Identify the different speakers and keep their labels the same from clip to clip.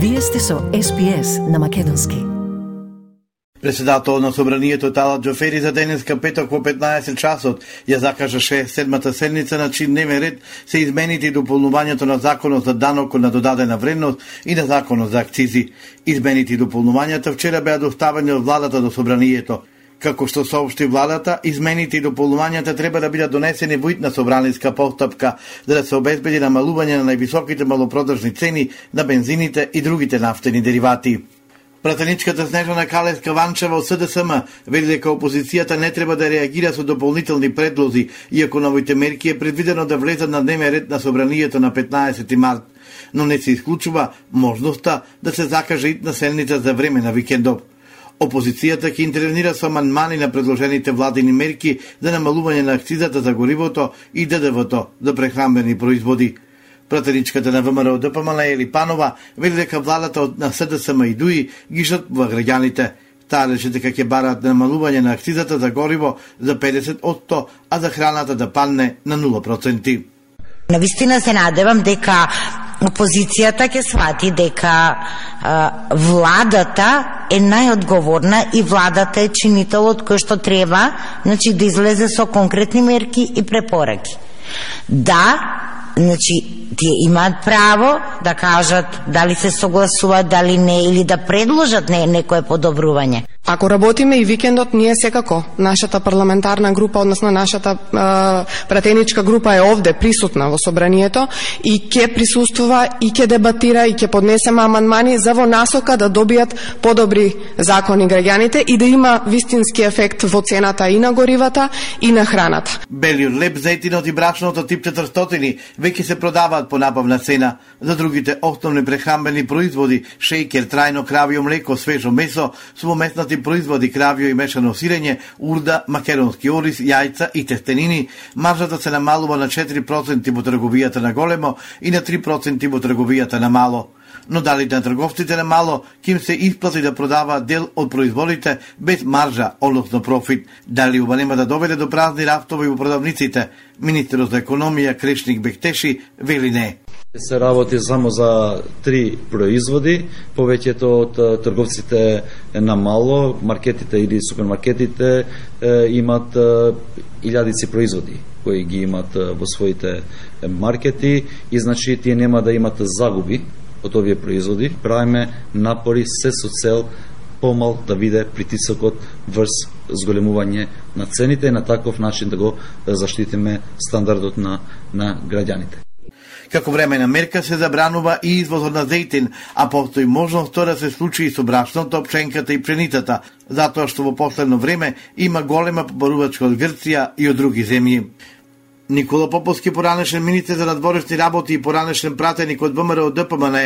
Speaker 1: Вие сте со СПС на Македонски.
Speaker 2: Председател на Собранието Тала Джофери за денеска петок во 15 часот ја закажаше седмата седница на чин дневен ред се измените и дополнувањето на законот за данок на додадена вредност и на законот за акцизи. Измените и дополнувањата вчера беа доставени од владата до Собранието. Како што соопшти владата, измените и дополнувањата треба да бидат донесени во итна собранинска постапка, за да се обезбеди намалување на највисоките малопродажни цени на бензините и другите нафтени деривати. Пратеничката Снежана Калеска Ванчева од СДСМ вели дека опозицијата не треба да реагира со дополнителни предлози, иако новите мерки е предвидено да влезат на дневен ред на собранието на 15 март, но не се исклучува можноста да се закаже итна селница за време на викендот. Опозицијата ќе интервенира со манмани на предложените владини мерки за намалување на акцизата за горивото и ДДВ-то за прехранбени производи. Пратеничката на ВМРО ДПМН Ели Панова вели дека владата на СДСМ и ДУИ ги жртвува граѓаните. Таа рече дека ќе барат намалување на акцизата за гориво за 50 од 100, а за храната да падне на 0%.
Speaker 3: Навистина се надевам дека опозицијата ќе свати дека а, владата е најодговорна и владата е чинителот кој што треба значи, да излезе со конкретни мерки и препораки. Да, значи, тие имаат право да кажат дали се согласуваат, дали не, или да предложат не, некое подобрување.
Speaker 4: Ако работиме и викендот, ние секако, нашата парламентарна група, односно нашата е, пратеничка група е овде присутна во собранието и ќе присуствува и ќе дебатира и ќе поднесеме амандмани за во насока да добијат подобри закони граѓаните и да има вистински ефект во цената и на горивата и на храната.
Speaker 2: Белиот леп, зетинот и брашното тип 400 веќе се продаваат по набавна цена. За другите основни прехранбени производи, шејкер, трајно кравио млеко, свежо месо, сумоместнати производи кравио и мешано сирење, урда, македонски ориз, јајца и тестенини, маржата се намалува на 4% во трговијата на големо и на 3% во трговијата на мало. Но дали на трговците на мало ким се исплати да продаваат дел од производите без маржа, односно профит, дали ова нема да доведе до празни рафтови во продавниците, министерот за економија Крешник Бектеши вели не.
Speaker 5: Се работи само за три производи, повеќето од трговците на мало, маркетите или супермаркетите имат илјадици производи кои ги имат во своите маркети и значи тие нема да имат загуби од овие производи. Правиме напори се со цел помал да биде притисокот врз зголемување на цените и на таков начин да го заштитиме стандардот на, на граѓаните.
Speaker 2: Како време на мерка се забранува и извозот на зејтин, а постои можност тоа да се случи и со брашното, пченката и пренитата, затоа што во последно време има голема побарувачка од Грција и од други земји. Никола Поповски, поранешен министер за надворешни работи и поранешен пратеник од ВМРО ДПМН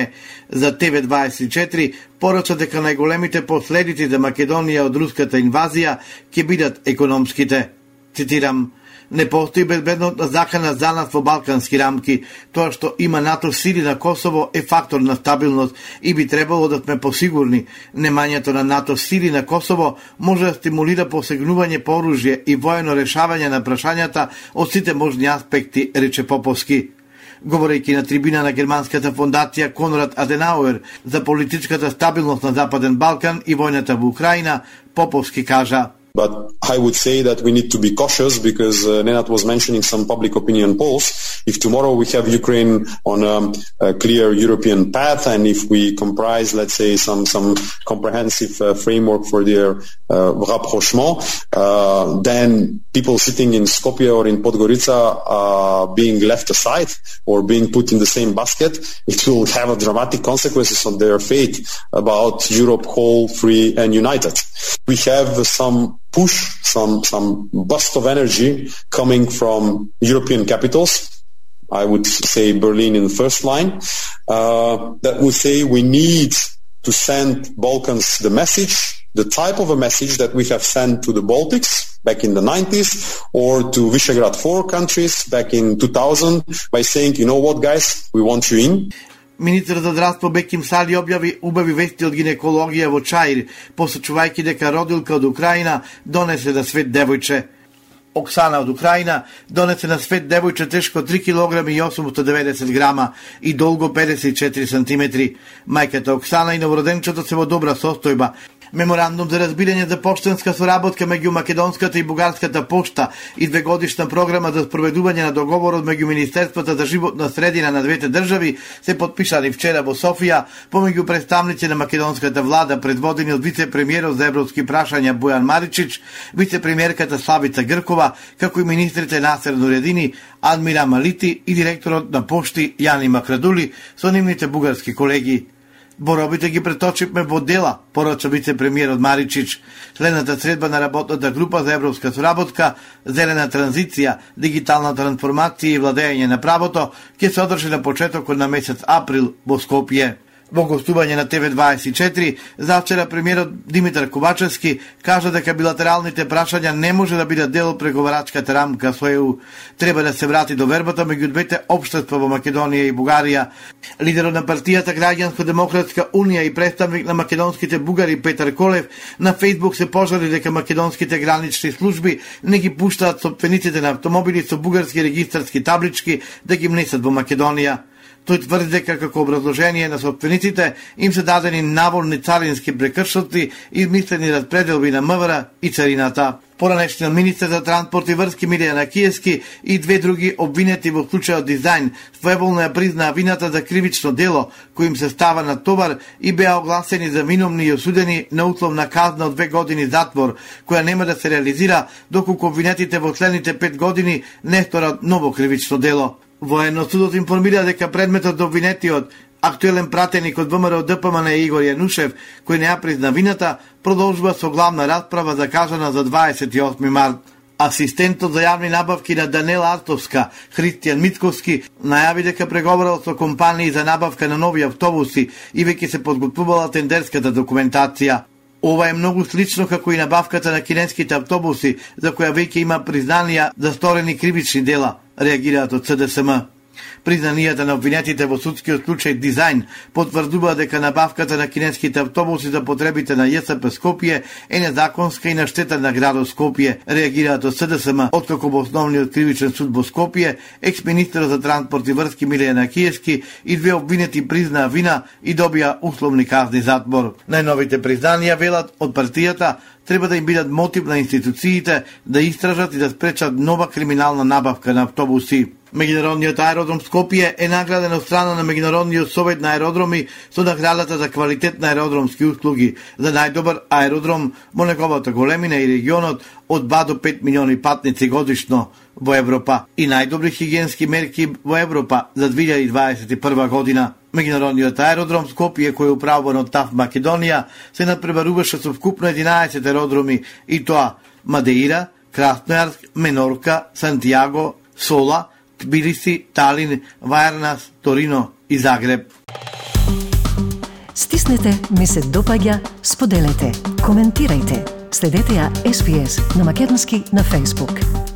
Speaker 2: за ТВ24, порача дека најголемите последици за Македонија од руската инвазија ќе бидат економските. Цитирам, Не постои безбедност закана за нас во балкански рамки. Тоа што има НАТО сили на Косово е фактор на стабилност и би требало да сме посигурни. Немањето на НАТО сили на Косово може да стимулира посегнување по оружје и воено решавање на прашањата од сите можни аспекти, рече Поповски. Говорејќи на трибина на германската фондација Конрад Аденауер за политичката стабилност на Западен Балкан и војната во Украина, Поповски кажа
Speaker 6: But I would say that we need to be cautious because uh, Nenat was mentioning some public opinion polls. If tomorrow we have Ukraine on a, a clear European path and if we comprise, let's say, some, some comprehensive uh, framework for their uh, rapprochement, uh, then people sitting in Skopje or in Podgorica are being left aside or being put in the same basket. It will have dramatic consequences on their fate about Europe whole, free and united. We have some push, some, some burst of energy coming from European capitals. I would say Berlin in the first line, uh, that would say we need to send Balkans the message, the type of a message that we have sent to the Baltics back in the 90s or to Visegrad 4 countries back in 2000 by saying, you know what guys, we want you in.
Speaker 2: Министер за здравство Беким Сали објави убави вести од гинекологија во Чаир, посочувајќи дека родилка од Украина донесе да свет девојче. Оксана од Украина донесе на свет девојче тешко 3 кг и 890 грама и долго 54 см. Мајката Оксана и новороденчето се во добра состојба, Меморандум за разбирање за поштенска соработка меѓу Македонската и Бугарската пошта и двегодишна програма за спроведување на договорот меѓу Министерството за животна средина на двете држави се подпишани вчера во Софија помеѓу представници на македонската влада предводени од вице-премиерот за европски прашања Бојан Маричич, вице-премиерката Славица Гркова, како и министрите Насер Нуредини, Адмира Малити и директорот на пошти Јани Макрадули со нивните бугарски колеги. Боробите ги преточивме во дела, порача вице-премиерот Маричич. Следната средба на работната група за европска соработка, зелена транзиција, дигитална трансформација и владење на правото ќе се одржи на почетокот на месец април во Скопје. Во гостување на ТВ24, завчера премиерот Димитар Ковачевски кажа дека билатералните прашања не може да бидат дел од преговарачката рамка со ЕУ. Треба да се врати до вербата меѓу двете општества во Македонија и Бугарија. Лидерот на партијата Граѓанско-демократска унија и представник на македонските бугари Петар Колев на Фейсбук се пожали дека македонските гранични служби не ги пуштаат собствениците на автомобили со бугарски регистарски таблички да ги внесат во Македонија. Тој тврди дека како образложение на собствениците им се дадени наволни царински прекршоци и измислени распределби на МВР и царината. Поранешниот министер за транспорт и врски Милијана Киески и две други обвинети во случајот дизајн своеволно ја признаа вината за кривично дело кој им се става на товар и беа огласени за виновни и осудени на условна казна од две години затвор, која нема да се реализира доколку обвинетите во следните пет години не сторат ново кривично дело. Военносудот информира дека предметот до обвинетиот актуелен пратеник од ВМРО ДПМН Игор Јанушев, кој не ја призна вината, продолжува со главна расправа закажана за 28 март. Асистентот за јавни набавки на Данела Артовска, Христијан Митковски, најави дека преговарал со компании за набавка на нови автобуси и веќе се подготвувала тендерската документација. Ова е многу слично како и набавката на кинеските автобуси, за која веќе има признанија за сторени кривични дела реагираат од СДСМ. Признанијата на обвинетите во судскиот случај дизајн потврдува дека набавката на кинеските автобуси за потребите на ЈСП Скопје е незаконска и на штета на градот Скопје. Реагираат од СДСМ, откако во основниот кривичен суд во Скопје, екс-министр за транспорт и врски Милена Киевски и две обвинети признаа вина и добија условни казни затвор. Најновите признанија велат од партијата треба да им бидат мотив на институциите да истражат и да спречат нова криминална набавка на автобуси. Меѓународниот аеродром Скопје е награден од страна на Меѓународниот совет на аеродроми со наградата за квалитет на аеродромски услуги за најдобар аеродром во неговата големина и регионот од 2 до 5 милиони патници годишно во Европа и најдобри хигиенски мерки во Европа за 2021 година. Меѓународниот аеродром Скопје кој е управуван од ТАФ Македонија се надпреваруваше со вкупно 11 аеродроми и тоа Мадеира, Краснојарск, Менорка, Сантиаго, Сола, Тбилиси, Талин, Вајарнас, Торино и Загреб.
Speaker 1: Стиснете, ми се допаѓа, споделете, коментирајте. Следете ја SPS на Македонски на Facebook.